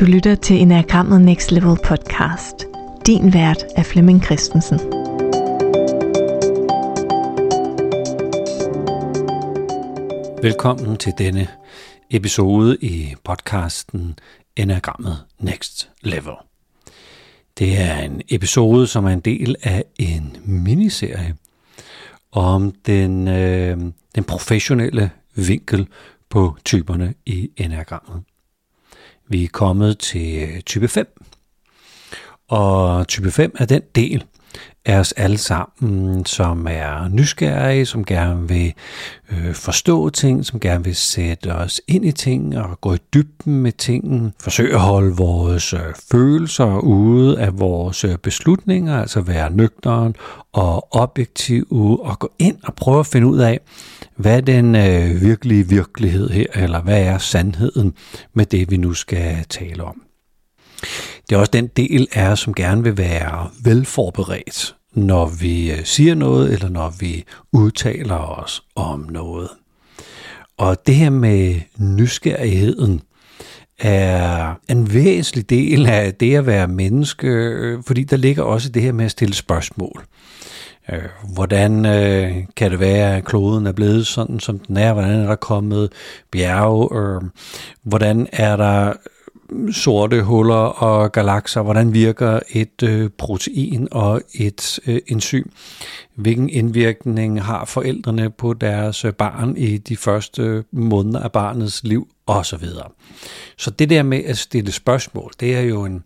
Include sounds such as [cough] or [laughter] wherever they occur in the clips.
Du lytter til Enagrammet Next Level podcast. Din vært er Flemming Christensen. Velkommen til denne episode i podcasten Enagrammet Next Level. Det er en episode, som er en del af en miniserie om den, øh, den professionelle vinkel på typerne i enagrammet. Vi er kommet til øh, type 5, og type 5 er den del af os alle sammen, som er nysgerrige, som gerne vil øh, forstå ting, som gerne vil sætte os ind i ting og gå i dybden med tingene, forsøge at holde vores øh, følelser ude af vores øh, beslutninger, altså være nøgteren og objektiv og gå ind og prøve at finde ud af, hvad er den øh, virkelige virkelighed her, eller hvad er sandheden med det, vi nu skal tale om. Det er også den del af os, som gerne vil være velforberedt, når vi øh, siger noget, eller når vi udtaler os om noget. Og det her med nysgerrigheden er en væsentlig del af det at være menneske, øh, fordi der ligger også det her med at stille spørgsmål. Øh, hvordan øh, kan det være, at kloden er blevet sådan, som den er? Hvordan er der kommet bjerge? Øh, hvordan er der øh, sorte huller og galakser, hvordan virker et øh, protein og et øh, enzym, hvilken indvirkning har forældrene på deres barn i de første måneder af barnets liv osv. Så det der med at stille spørgsmål, det er jo en,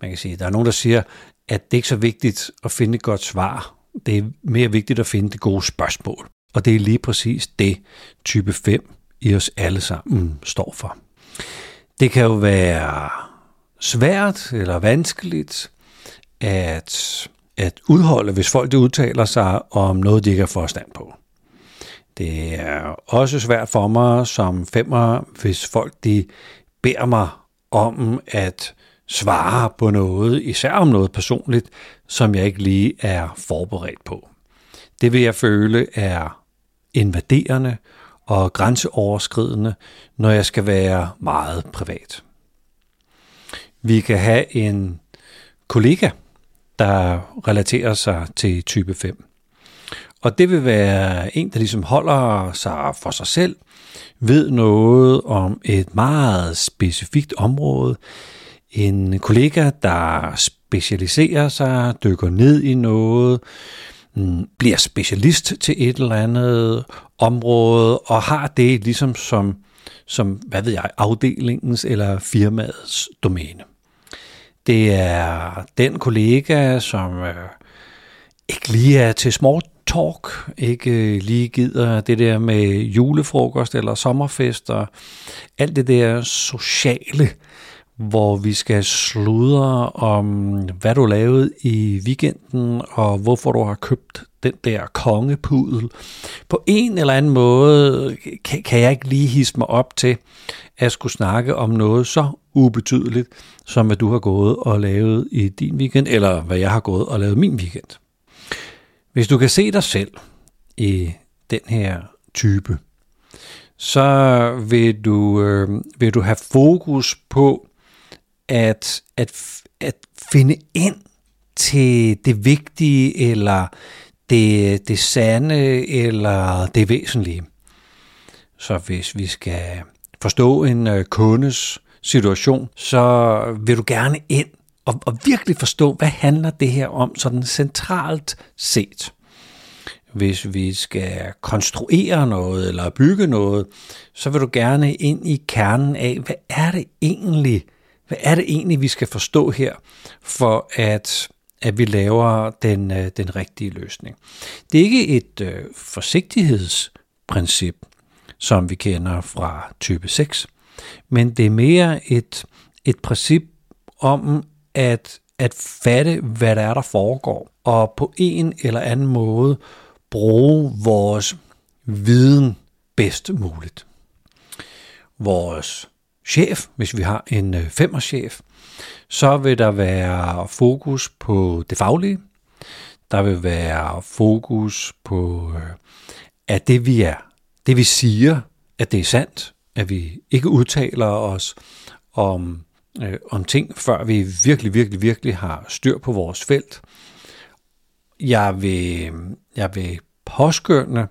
man kan sige, der er nogen, der siger, at det ikke er så vigtigt at finde et godt svar. Det er mere vigtigt at finde det gode spørgsmål. Og det er lige præcis det, type 5 i os alle sammen står for. Det kan jo være svært eller vanskeligt at, at udholde, hvis folk de udtaler sig om noget, de ikke har forstand på. Det er også svært for mig som femmer, hvis folk de beder mig om at svare på noget, især om noget personligt, som jeg ikke lige er forberedt på. Det vil jeg føle er invaderende og grænseoverskridende, når jeg skal være meget privat. Vi kan have en kollega, der relaterer sig til type 5. Og det vil være en, der ligesom holder sig for sig selv, ved noget om et meget specifikt område. En kollega, der specialiserer sig, dykker ned i noget, mm, bliver specialist til et eller andet område, og har det ligesom som, som hvad ved jeg, afdelingens eller firmaets domæne. Det er den kollega, som øh, ikke lige er til small talk, ikke øh, lige gider det der med julefrokost eller sommerfester, alt det der sociale, hvor vi skal sludre om, hvad du lavede i weekenden, og hvorfor du har købt den der kongepudel. På en eller anden måde kan, kan jeg ikke lige hisse mig op til at skulle snakke om noget så ubetydeligt, som hvad du har gået og lavet i din weekend, eller hvad jeg har gået og lavet min weekend. Hvis du kan se dig selv i den her type, så vil du, øh, vil du have fokus på, at, at, at finde ind til det vigtige, eller det, det sande, eller det væsentlige. Så hvis vi skal forstå en øh, kundes situation, så vil du gerne ind og, og virkelig forstå, hvad handler det her om sådan centralt set. Hvis vi skal konstruere noget eller bygge noget, så vil du gerne ind i kernen af, hvad er det egentlig, hvad er det egentlig, vi skal forstå her, for at, at vi laver den, øh, den rigtige løsning? Det er ikke et øh, forsigtighedsprincip, som vi kender fra type 6, men det er mere et, et princip om at, at fatte, hvad der er, der foregår, og på en eller anden måde bruge vores viden bedst muligt. Vores chef, hvis vi har en øh, femmerchef, så vil der være fokus på det faglige. Der vil være fokus på, øh, at det vi er, det vi siger, at det er sandt, at vi ikke udtaler os om øh, om ting, før vi virkelig, virkelig, virkelig har styr på vores felt. Jeg vil, jeg vil påskynde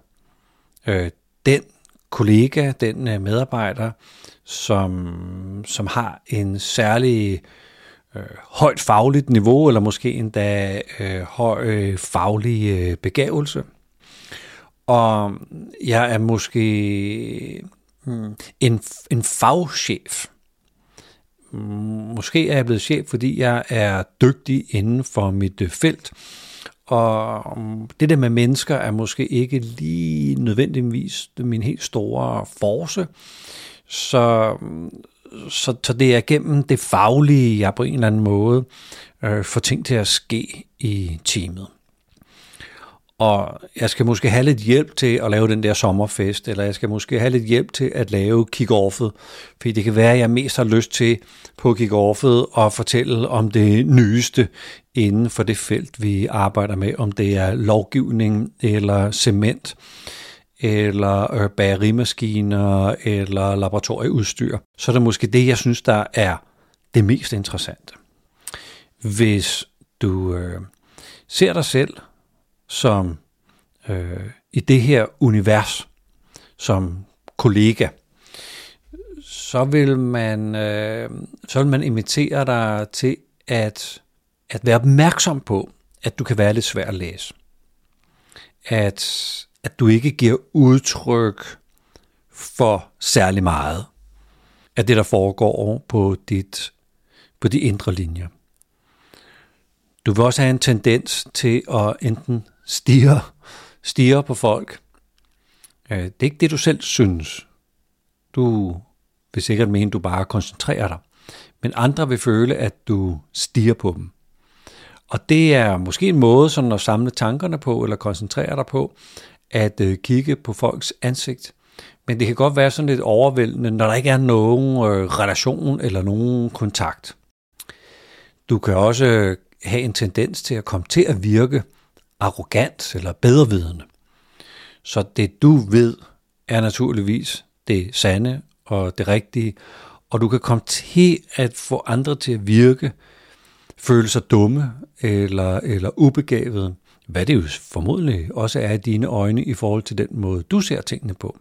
øh, den kollega, den øh, medarbejder, som, som har en særlig øh, højt fagligt niveau, eller måske endda øh, høj øh, faglig øh, begavelse. Og jeg er måske hmm, en, en fagchef. Måske er jeg blevet chef, fordi jeg er dygtig inden for mit øh, felt. Og um, det der med mennesker er måske ikke lige nødvendigvis min helt store force. Så, så, så det er gennem det faglige, jeg på en eller anden måde øh, får ting til at ske i teamet. Og jeg skal måske have lidt hjælp til at lave den der sommerfest, eller jeg skal måske have lidt hjælp til at lave kick-offet, fordi det kan være, at jeg mest har lyst til på kick-offet at fortælle om det nyeste inden for det felt, vi arbejder med, om det er lovgivning eller cement, eller øh, bagerimaskiner, eller laboratorieudstyr. Så er det måske det, jeg synes, der er det mest interessante. Hvis du øh, ser dig selv som øh, i det her univers som kollega, så vil man, øh, så vil man invitere dig til at, at være opmærksom på, at du kan være lidt svær at læse. At, at du ikke giver udtryk for særlig meget af det, der foregår på, dit, på de indre linjer. Du vil også have en tendens til at enten stiger, stiger på folk. Øh, det er ikke det, du selv synes. Du vil sikkert mene, at du bare koncentrerer dig. Men andre vil føle, at du stiger på dem. Og det er måske en måde sådan at samle tankerne på, eller koncentrere dig på, at øh, kigge på folks ansigt. Men det kan godt være sådan lidt overvældende, når der ikke er nogen øh, relation eller nogen kontakt. Du kan også have en tendens til at komme til at virke arrogant eller bedrevidende. Så det du ved er naturligvis det sande og det rigtige, og du kan komme til at få andre til at virke, føle sig dumme eller, eller ubegavede, hvad det jo formodentlig også er i dine øjne i forhold til den måde, du ser tingene på.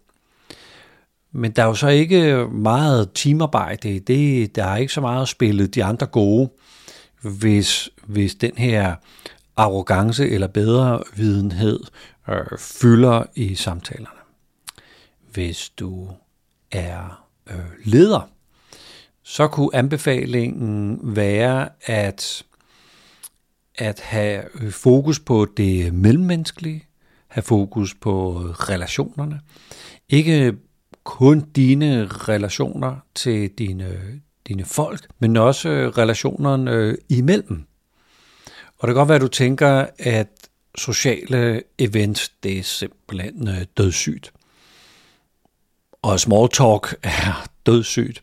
Men der er jo så ikke meget teamarbejde i det. Der er ikke så meget at spille de andre gode, hvis, hvis den her arrogance eller bedre videnhed øh, fylder i samtalerne. Hvis du er øh, leder, så kunne anbefalingen være at, at have øh, fokus på det mellemmenneskelige, have fokus på øh, relationerne. Ikke kun dine relationer til dine, dine folk, men også øh, relationerne imellem. Og det kan godt være, at du tænker, at sociale events, det er simpelthen øh, dødssygt. Og small talk er [laughs] dødssygt.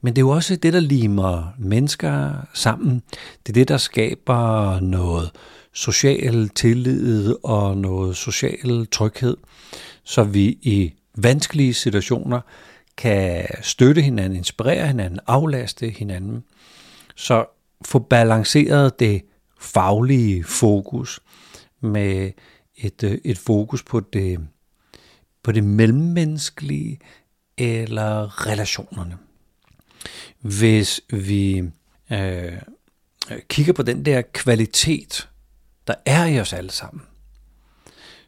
Men det er jo også det, der limer mennesker sammen. Det er det, der skaber noget social tillid og noget social tryghed, så vi i vanskelige situationer kan støtte hinanden, inspirere hinanden, aflaste hinanden. Så få balanceret det faglige fokus med et, øh, et fokus på det, på det mellemmenneskelige eller relationerne. Hvis vi øh, kigger på den der kvalitet, der er i os alle sammen,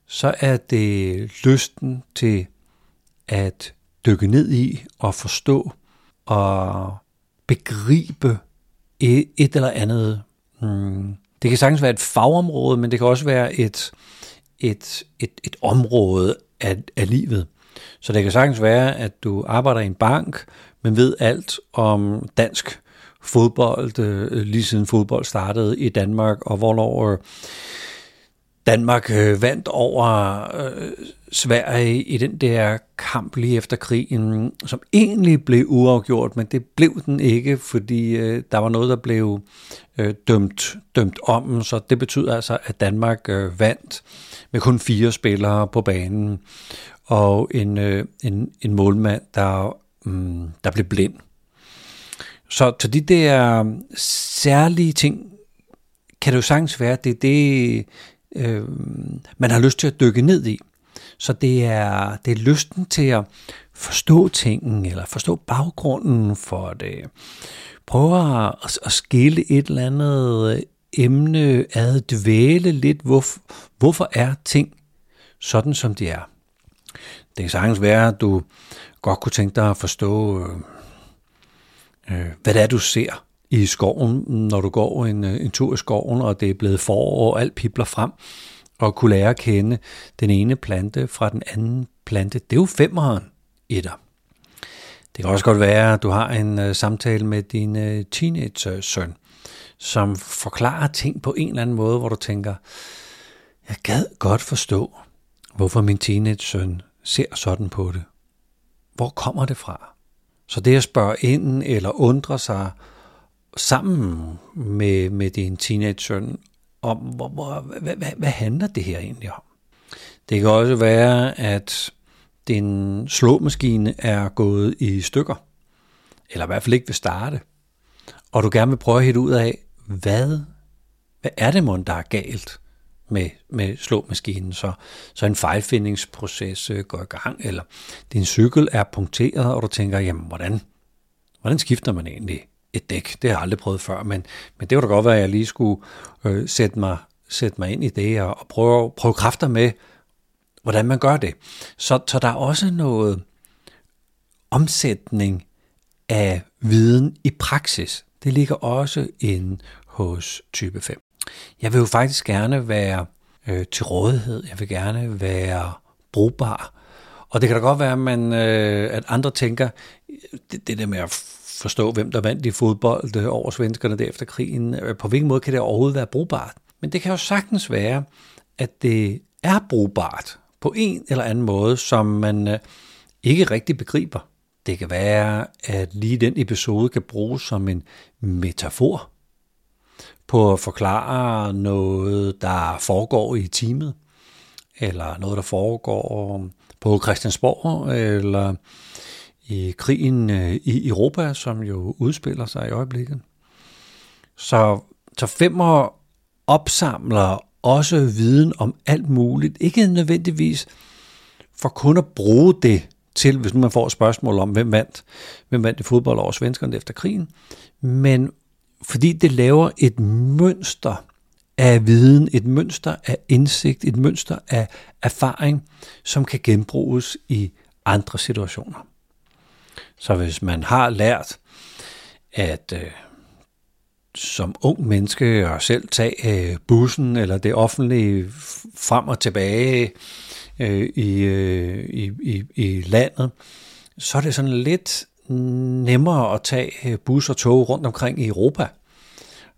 så er det lysten til at dykke ned i og forstå og begribe et, et eller andet hmm, det kan sagtens være et fagområde, men det kan også være et, et, et, et område af, af livet. Så det kan sagtens være, at du arbejder i en bank, men ved alt om dansk fodbold, øh, lige siden fodbold startede i Danmark, og hvornår øh, Danmark øh, vandt over øh, Sverige i den der kamp lige efter krigen, som egentlig blev uafgjort, men det blev den ikke, fordi øh, der var noget, der blev øh, dømt, dømt om, så det betyder altså, at Danmark øh, vandt med kun fire spillere på banen, og en, øh, en, en målmand, der, mm, der blev blind. Så, så de der særlige ting, kan det jo sagtens være, det er det, øh, man har lyst til at dykke ned i. Så det er, det er lysten til at forstå tingen, eller forstå baggrunden for det. Prøve at, at skille et eller andet øh, emne ad, dvæle lidt, hvor, hvorfor er ting sådan, som de er. Det kan sagtens være, at du godt kunne tænke dig at forstå, øh, øh, hvad det er, du ser i skoven, når du går en, øh, en tur i skoven, og det er blevet forår, og alt pipler frem, og kunne lære at kende den ene plante fra den anden plante. Det er jo femmeren i dig. Det kan også godt være, at du har en øh, samtale med din øh, teenage-søn, som forklarer ting på en eller anden måde, hvor du tænker, jeg gad godt forstå, hvorfor min teenage-søn ser sådan på det. Hvor kommer det fra? Så det at spørge ind eller undre sig sammen med, med din teenage-søn om, hvor, hvor, hvad, hvad, hvad handler det her egentlig om? Det kan også være, at din slåmaskine er gået i stykker, eller i hvert fald ikke vil starte, og du gerne vil prøve at hitte ud af, hvad, hvad er det, mon, der er galt med, med slåmaskinen, så, så en fejlfindingsproces øh, går i gang, eller din cykel er punkteret, og du tænker, jamen, hvordan, hvordan skifter man egentlig et dæk? Det har jeg aldrig prøvet før, men, men det kunne da godt være, at jeg lige skulle øh, sætte, mig, sætte mig ind i det, og, og prøve, prøve kræfter med, hvordan man gør det. Så, så der er også noget omsætning af viden i praksis. Det ligger også inde hos type 5. Jeg vil jo faktisk gerne være øh, til rådighed. Jeg vil gerne være brugbar. Og det kan da godt være, at, man, øh, at andre tænker, det, det der med at forstå, hvem der vandt i fodbold øh, over svenskerne der efter krigen, øh, på hvilken måde kan det overhovedet være brugbart? Men det kan jo sagtens være, at det er brugbart på en eller anden måde, som man øh, ikke rigtig begriber. Det kan være, at lige den episode kan bruges som en metafor på at forklare noget, der foregår i teamet, eller noget, der foregår på Christiansborg, eller i krigen øh, i Europa, som jo udspiller sig i øjeblikket. Så, så femmer opsamler også viden om alt muligt. Ikke nødvendigvis for kun at bruge det til, hvis nu man får et spørgsmål om, hvem vandt, hvem vandt i fodbold over svenskerne efter krigen, men fordi det laver et mønster af viden, et mønster af indsigt, et mønster af erfaring, som kan genbruges i andre situationer. Så hvis man har lært at øh, som ung menneske og selv tage øh, bussen eller det offentlige frem og tilbage øh, i, øh, i, i, i landet, så er det sådan lidt nemmere at tage øh, bus og tog rundt omkring i Europa.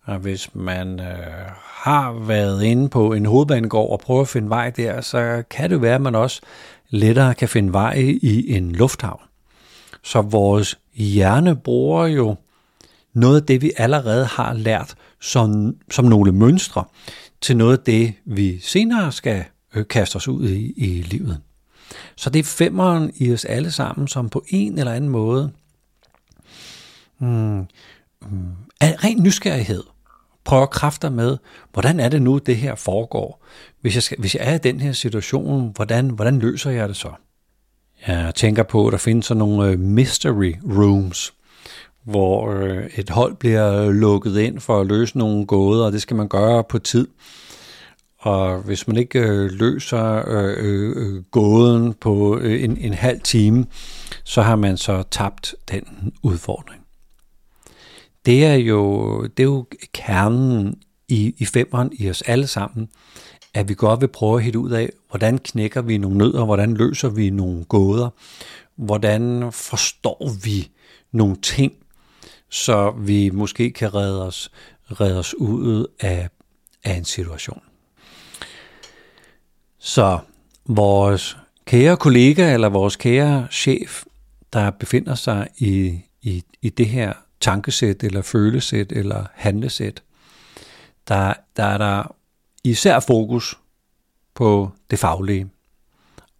Og hvis man øh, har været inde på en hovedbanegård og prøver at finde vej der, så kan det være, at man også lettere kan finde vej i en lufthavn. Så vores hjerne bruger jo noget af det, vi allerede har lært som, som nogle mønstre, til noget af det, vi senere skal øh, kaste os ud i i livet. Så det er femmeren i os alle sammen, som på en eller anden måde mm, mm, ren nysgerrighed prøver kræfter med, hvordan er det nu, det her foregår? Hvis jeg, skal, hvis jeg er i den her situation, hvordan, hvordan løser jeg det så? Jeg tænker på, at der findes sådan nogle øh, mystery rooms, hvor øh, et hold bliver øh, lukket ind for at løse nogle gåder, og det skal man gøre på tid. Og hvis man ikke øh, løser øh, øh, gåden på øh, en, en halv time, så har man så tabt den udfordring. Det er jo, det er jo kernen i, i femmeren i os alle sammen, at vi godt vil prøve at hitte ud af, hvordan knækker vi nogle nødder, hvordan løser vi nogle gåder, hvordan forstår vi nogle ting, så vi måske kan redde os, redde os ud af, af en situation. Så vores kære kollega eller vores kære chef, der befinder sig i, i, i det her tankesæt eller følesæt eller handlesæt, der, der er der især fokus på det faglige.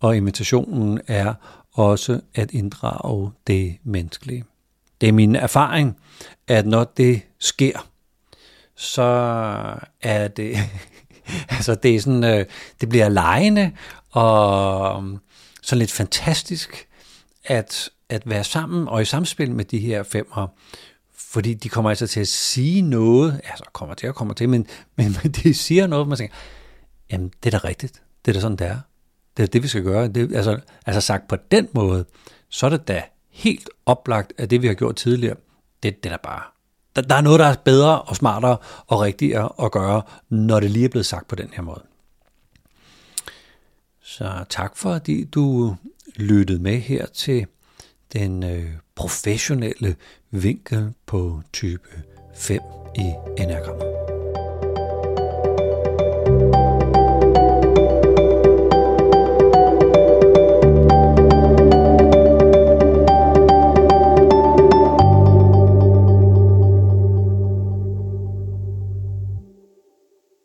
Og invitationen er også at inddrage det menneskelige. det er min erfaring, at når det sker, så er det, [laughs] altså det er sådan, øh, det bliver lejende og um, sådan lidt fantastisk at, at være sammen og i samspil med de her femmer, fordi de kommer altså til at sige noget, altså kommer til at komme til, men, men [laughs] de siger noget, man tænker, jamen det er da rigtigt, det er da sådan, det er. Det er det, vi skal gøre. Det, altså, altså sagt på den måde, så er det da helt oplagt, at det, vi har gjort tidligere, det, det er bare... Der, der er noget, der er bedre og smartere og rigtigere at gøre, når det lige er blevet sagt på den her måde. Så tak for, at du lyttede med her til den øh, professionelle vinkel på type 5 i enagrammet.